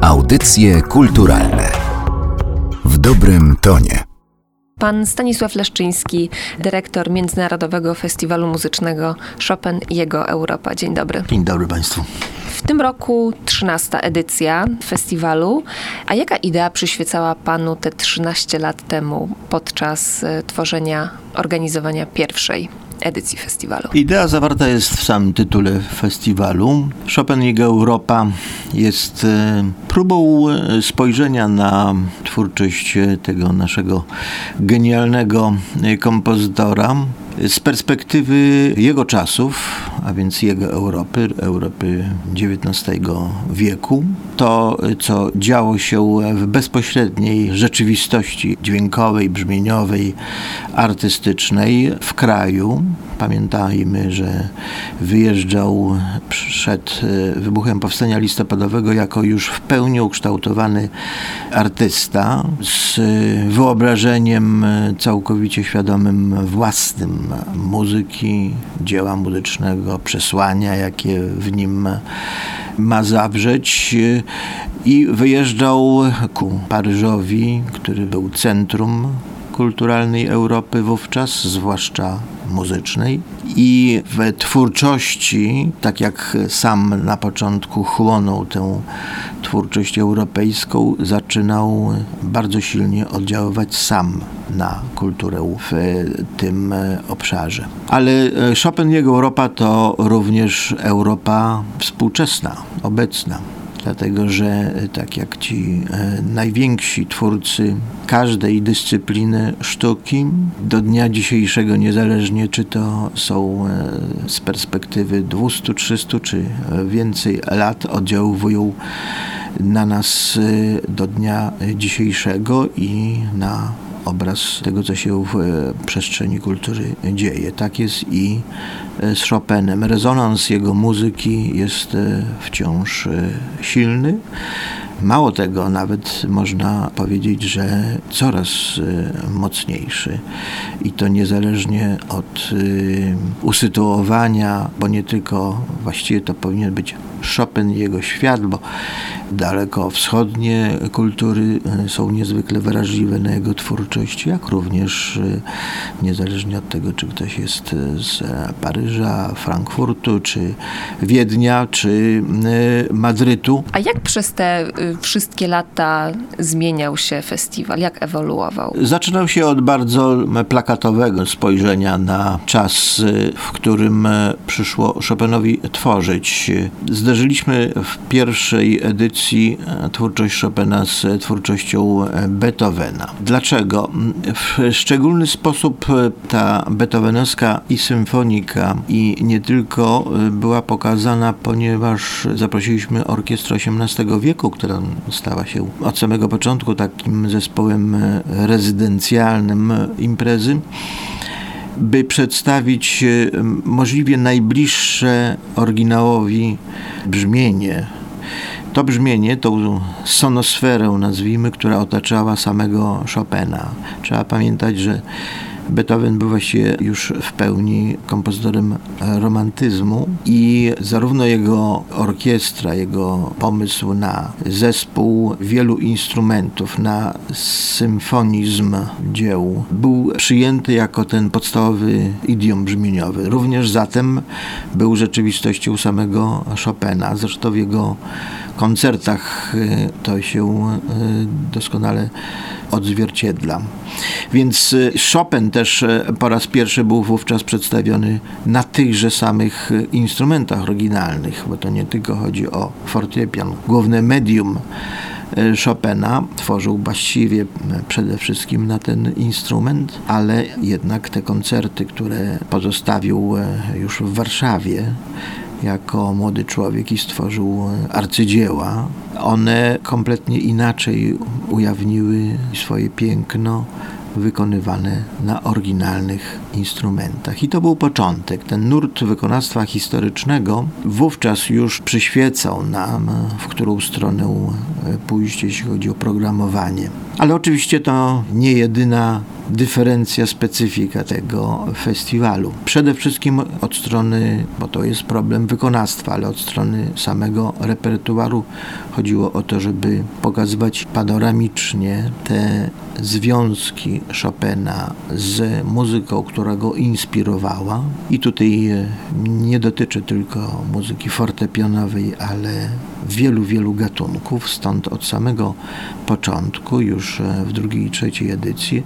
Audycje kulturalne w dobrym tonie. Pan Stanisław Leszczyński, dyrektor Międzynarodowego Festiwalu Muzycznego Chopin i jego Europa. Dzień dobry. Dzień dobry Państwu. W tym roku 13 edycja festiwalu. A jaka idea przyświecała Panu te 13 lat temu podczas e, tworzenia, organizowania pierwszej edycji festiwalu? Idea zawarta jest w samym tytule festiwalu. Chopin jego Europa jest e, próbą e, spojrzenia na twórczość tego naszego genialnego kompozytora z perspektywy jego czasów, a więc jego Europy, Europy XIX wieku, to co działo się w bezpośredniej rzeczywistości dźwiękowej, brzmieniowej, artystycznej w kraju. Pamiętajmy, że wyjeżdżał przed e, wybuchem powstania listopadowego jako już w pełni ukształtowany artysta z wyobrażeniem całkowicie świadomym własnym muzyki, dzieła muzycznego, przesłania, jakie w nim ma zawrzeć i wyjeżdżał ku Paryżowi, który był centrum kulturalnej Europy wówczas, zwłaszcza muzycznej. I w twórczości, tak jak sam na początku chłonął tę twórczość europejską, zaczynał bardzo silnie oddziaływać sam na kulturę w tym obszarze. Ale Chopin jego Europa to również Europa współczesna, obecna dlatego że tak jak ci e, najwięksi twórcy każdej dyscypliny sztuki do dnia dzisiejszego, niezależnie czy to są e, z perspektywy 200, 300 czy więcej lat, oddziaływują na nas e, do dnia dzisiejszego i na obraz tego, co się w przestrzeni kultury dzieje. Tak jest i z Chopinem. Rezonans jego muzyki jest e, wciąż e, silny. Mało tego, nawet można powiedzieć, że coraz e, mocniejszy i to niezależnie od usytuowania, bo nie tylko, właściwie to powinien być Chopin i jego świat, bo daleko wschodnie kultury e, są niezwykle wrażliwe na jego twórczość, jak również niezależnie od tego, czy ktoś jest z Paryża, Frankfurtu, czy Wiednia, czy Madrytu. A jak przez te wszystkie lata zmieniał się festiwal? Jak ewoluował? Zaczynał się od bardzo plakatowego spojrzenia na czas, w którym przyszło Chopinowi tworzyć. Zderzyliśmy w pierwszej edycji e, twórczość Chopina z twórczością e, Beethovena. Dlaczego? W szczególny sposób e, ta beethovenowska i symfonika i nie tylko była pokazana, ponieważ zaprosiliśmy orkiestrę XVIII wieku, która stała się od samego początku takim zespołem rezydencjalnym imprezy by przedstawić możliwie najbliższe oryginałowi brzmienie to brzmienie, tą sonosferę nazwijmy, która otaczała samego Chopina. Trzeba pamiętać, że Beethoven był właściwie już w pełni kompozytorem romantyzmu i zarówno jego orkiestra, jego pomysł na zespół wielu instrumentów, na symfonizm dzieł był przyjęty jako ten podstawowy idiom brzmieniowy. Również zatem był rzeczywistością samego Chopina. Zresztą w jego koncertach y, to się y, doskonale odzwierciedla. Więc y, Chopin też po raz pierwszy był wówczas przedstawiony na tychże samych instrumentach oryginalnych, bo to nie tylko chodzi o fortepian. Główne medium Chopina tworzył właściwie przede wszystkim na ten instrument, ale jednak te koncerty, które pozostawił już w Warszawie, jako młody człowiek i stworzył arcydzieła. One kompletnie inaczej ujawniły swoje piękno wykonywane na oryginalnych instrumentach. I to był początek. Ten nurt wykonawstwa historycznego wówczas już przyświecał nam, w którą stronę pójść, jeśli chodzi o programowanie. Ale oczywiście to nie jedyna dyferencja, specyfika tego festiwalu. Przede wszystkim od strony, bo to jest problem wykonawstwa, ale od strony samego repertuaru chodziło o to, żeby pokazywać panoramicznie te związki Chopina z muzyką, która go inspirowała. I tutaj nie dotyczy tylko muzyki fortepianowej, ale wielu, wielu gatunków. Stąd od samego początku, już e, w drugiej i trzeciej edycji,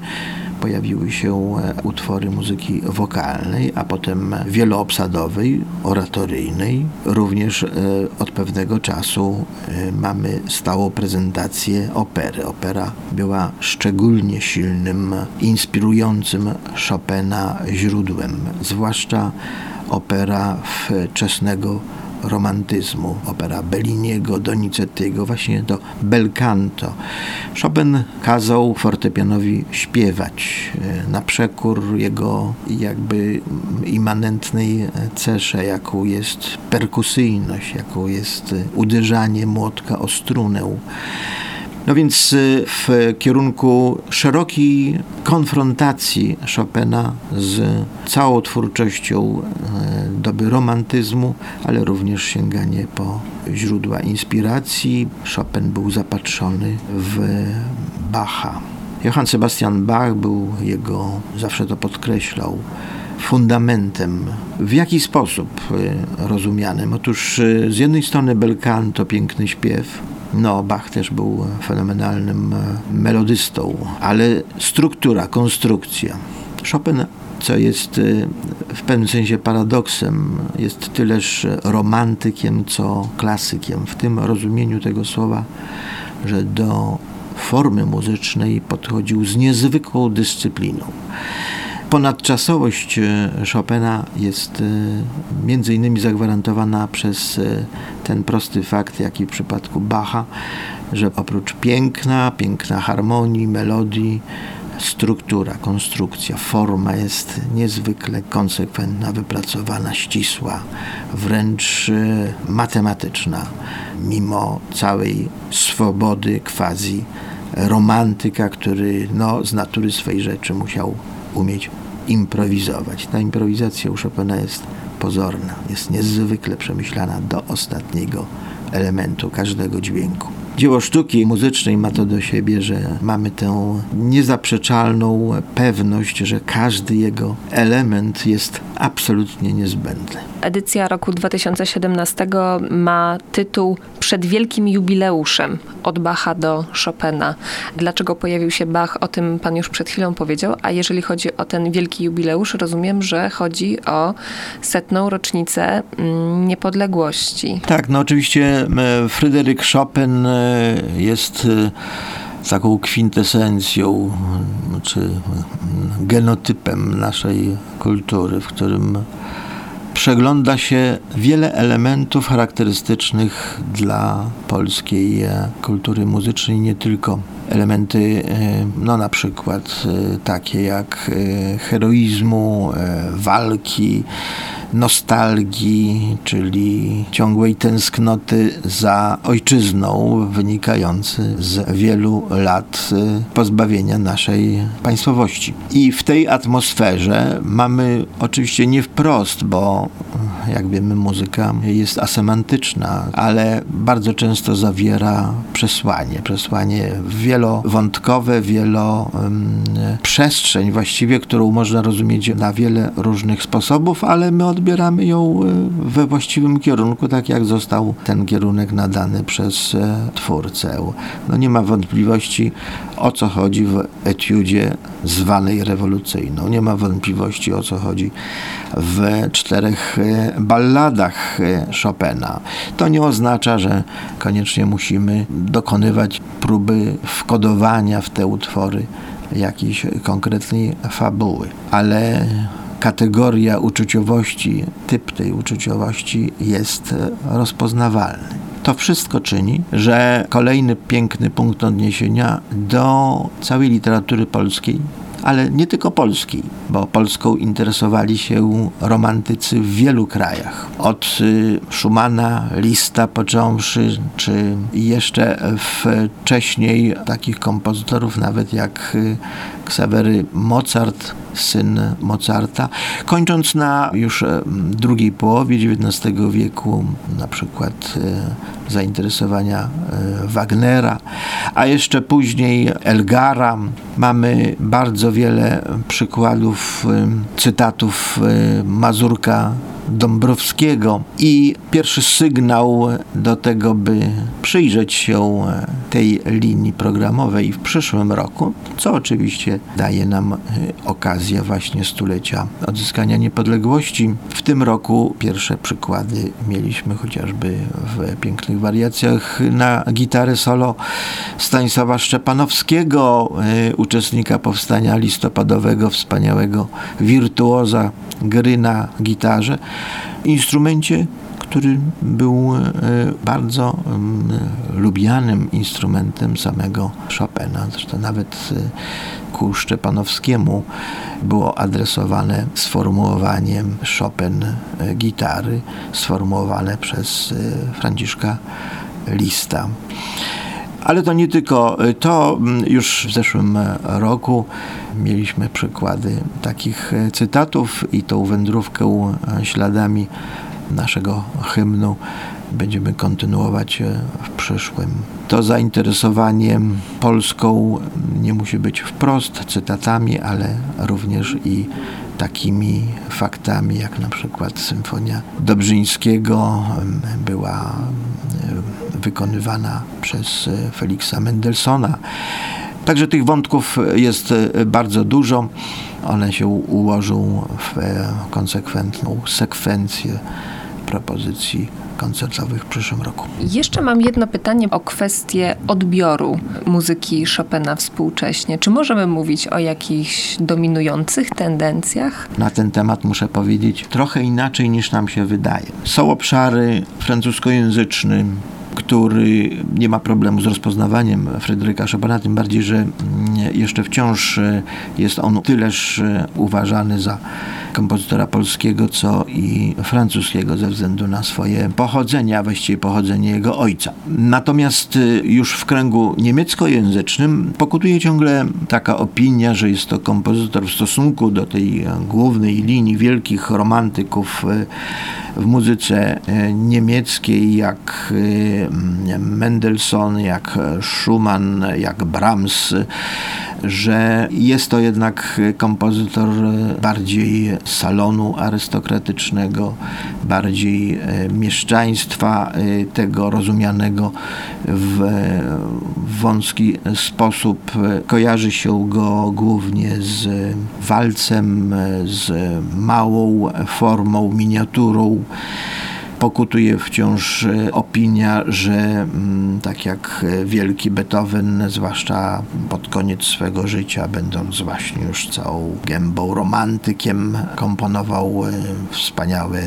pojawiły się e, utwory muzyki wokalnej, a potem wieloobsadowej, oratoryjnej. Również e, od pewnego czasu mamy stałą prezentację opery. Opera była szczególnie silnym, inspirującym Chopina źródłem, zwłaszcza opera wczesnego romantyzmu, opera Belliniego, Donizettiego, właśnie do bel canto. Chopin kazał fortepianowi śpiewać e, na przekór jego jakby immanentnej cesze, jaką jest perkusyjność, jaką jest uderzanie młotka o strunę. No więc y, w kierunku szerokiej konfrontacji Chopina z całą twórczością y, doby romantyzmu, ale również sięganie po źródła inspiracji. Chopin był zapatrzony w Bacha. Johann Sebastian Bach był jego, zawsze to podkreślał, fundamentem. W jaki sposób y, rozumianym? Otóż z jednej strony belkan to piękny śpiew, no, Bach też był fenomenalnym e, melodystą, ale struktura, konstrukcja. Chopin co jest e, w pewnym sensie paradoksem, jest tyleż romantykiem, co klasykiem. W tym rozumieniu tego słowa, że do formy muzycznej podchodził z niezwykłą dyscypliną ponadczasowość e, Chopina jest e, między innymi zagwarantowana przez e, ten prosty fakt, jaki w przypadku Bacha, że oprócz piękna, piękna harmonii, melodii, struktura, konstrukcja, forma jest niezwykle konsekwentna, wypracowana, ścisła, wręcz matematyczna, mimo całej swobody, quasi romantyka, który no, z natury swej rzeczy musiał umieć improwizować. Ta improwizacja u Chopina jest pozorna, jest niezwykle przemyślana do ostatniego elementu każdego dźwięku. Dzieło sztuki muzycznej ma to do siebie, że mamy tę niezaprzeczalną pewność, że każdy jego element jest absolutnie niezbędny. Edycja roku 2017 ma tytuł Przed wielkim jubileuszem od Bacha do Chopina. Dlaczego pojawił się Bach, o tym pan już przed chwilą powiedział, a jeżeli chodzi o ten wielki jubileusz, rozumiem, że chodzi o setną rocznicę mm, niepodległości. Tak, no oczywiście Fryderyk Chopin e, jest e, taką kwintesencją, czy genotypem naszej kultury, w którym przegląda się wiele elementów charakterystycznych dla polskiej kultury muzycznej, nie tylko. Elementy, e, no na przykład e, takie jak e, heroizmu, walki, nostalgii, czyli ciągłej tęsknoty za ojczyzną, wynikający z wielu lat pozbawienia naszej państwowości. I w tej atmosferze mamy oczywiście nie wprost, bo jak wiemy, muzyka jest asemantyczna, ale bardzo często zawiera przesłanie. Przesłanie wielowątkowe, wieloprzestrzeń właściwie, którą można rozumieć na wiele różnych sposobów, ale my odbieramy ją e, we właściwym kierunku, tak jak został ten kierunek nadany przez e, twórcę. No nie ma wątpliwości, o co chodzi w etiudzie zwanej rewolucyjną. Nie ma wątpliwości, o co chodzi w czterech e, balladach e, Chopina. To nie oznacza, że koniecznie musimy dokonywać próby wkodowania w te utwory jakiejś konkretnej fabuły, ale kategoria uczuciowości, typ tej uczuciowości jest e, rozpoznawalny. To wszystko czyni, że kolejny piękny punkt odniesienia do całej literatury polskiej, ale nie tylko polskiej, bo Polską interesowali się romantycy w wielu krajach. Od y, Schumana, Lista począwszy, czy jeszcze wcześniej takich kompozytorów nawet jak y, Ksawery Mozart, syn Mozarta, kończąc na już e, drugiej połowie XIX wieku na przykład e, zainteresowania e, Wagnera, a jeszcze później Elgara. Mamy bardzo wiele przykładów, cytatów Mazurka Dąbrowskiego i pierwszy sygnał do tego, by przyjrzeć się tej linii programowej w przyszłym roku, co oczywiście daje nam okazję właśnie stulecia odzyskania niepodległości. W tym roku pierwsze przykłady mieliśmy chociażby w pięknych wariacjach na gitarę solo Stanisława Szczepanowskiego, uczestnika powstania listopadowego, wspaniałego wirtuoza gry na gitarze, instrumencie, który był e, bardzo lubianym instrumentem samego Chopina. Zresztą nawet e, ku Szczepanowskiemu było adresowane sformułowanie Chopin e, gitary, sformułowane przez Franciszka Lista. Ale to nie tylko to. Już w zeszłym roku mieliśmy przykłady takich cytatów i tą wędrówkę śladami naszego hymnu będziemy kontynuować w przyszłym. To zainteresowanie Polską nie musi być wprost cytatami, ale również i takimi faktami, jak na przykład Symfonia Dobrzyńskiego była wykonywana przez Feliksa Mendelssohna. Także tych wątków jest bardzo dużo. One się ułożą w konsekwentną sekwencję propozycji koncertowych w przyszłym roku. Jeszcze mam jedno pytanie o kwestię odbioru muzyki Chopina współcześnie. Czy możemy mówić o jakichś dominujących tendencjach? Na ten temat muszę powiedzieć trochę inaczej niż nam się wydaje. Są obszary francuskojęzyczne, który nie ma problemu z rozpoznawaniem Fryderyka Chopina, tym bardziej, że mm, jeszcze wciąż e, jest on tyleż e, uważany za kompozytora polskiego, co i francuskiego ze względu na swoje pochodzenie, a właściwie pochodzenie jego ojca. Natomiast e, już w kręgu niemieckojęzycznym pokutuje ciągle taka opinia, że jest to kompozytor w stosunku do tej głównej linii wielkich romantyków w muzyce niemieckiej, jak Mendelssohn, jak Schumann, jak Brahms, że jest to jednak kompozytor bardziej salonu arystokratycznego, bardziej e, mieszczaństwa e, tego rozumianego w wąski sposób. Kojarzy się go głównie z walcem, z małą formą, miniaturą pokutuje wciąż e, opinia, że mm, tak jak e, wielki Beethoven, zwłaszcza pod koniec swego życia, będąc właśnie już całą gębą romantykiem, komponował e, wspaniałe,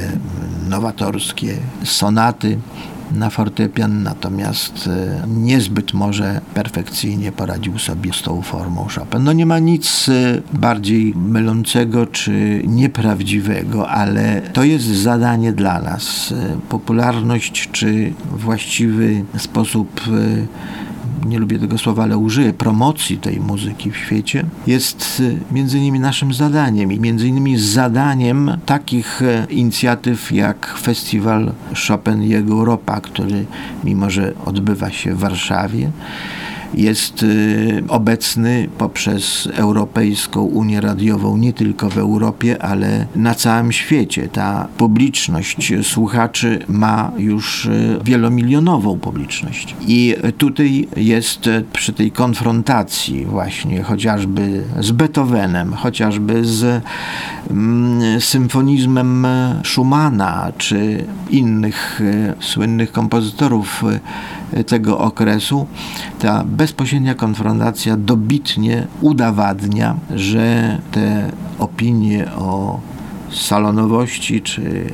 nowatorskie sonaty na fortepian, natomiast e, niezbyt może perfekcyjnie poradził sobie z tą formą Chopin. No nie ma nic e, bardziej mylącego czy nieprawdziwego, ale to jest zadanie dla nas. E, popularność czy właściwy sposób nie lubię tego słowa, ale użyję, promocji tej muzyki w świecie, jest y, między innymi naszym zadaniem i między innymi zadaniem takich e, inicjatyw jak festiwal Chopin i Europa, który mimo, że odbywa się w Warszawie, jest y, obecny poprzez Europejską Unię Radiową nie tylko w Europie, ale na całym świecie. Ta publiczność słuchaczy ma już y, wielomilionową publiczność. I tutaj jest przy tej konfrontacji właśnie chociażby z Beethovenem, chociażby z mm, symfonizmem Schumana czy innych y, słynnych kompozytorów tego okresu, ta bezpośrednia konfrontacja dobitnie udowadnia, że te opinie o salonowości czy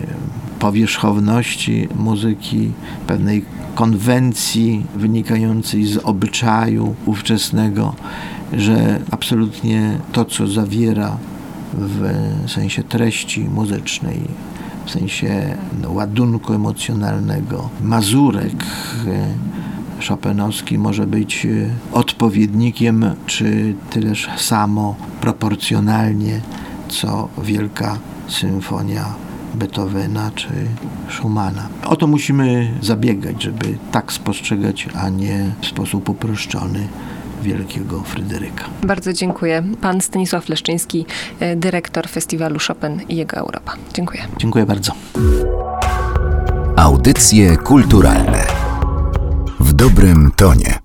powierzchowności muzyki, pewnej konwencji wynikającej z obyczaju ówczesnego, że absolutnie to, co zawiera w sensie treści muzycznej, w sensie no, ładunku emocjonalnego, mazurek e, Chopinowski może być e, odpowiednikiem, czy tyleż samo proporcjonalnie, co wielka symfonia Beethovena czy Schumana. O to musimy zabiegać, żeby tak spostrzegać, a nie w sposób uproszczony wielkiego Fryderyka. Bardzo dziękuję. Pan Stanisław Leszczyński, e, dyrektor festiwalu Chopin i jego Europa. Dziękuję. Dziękuję bardzo. Audycje kulturalne w dobrym tonie.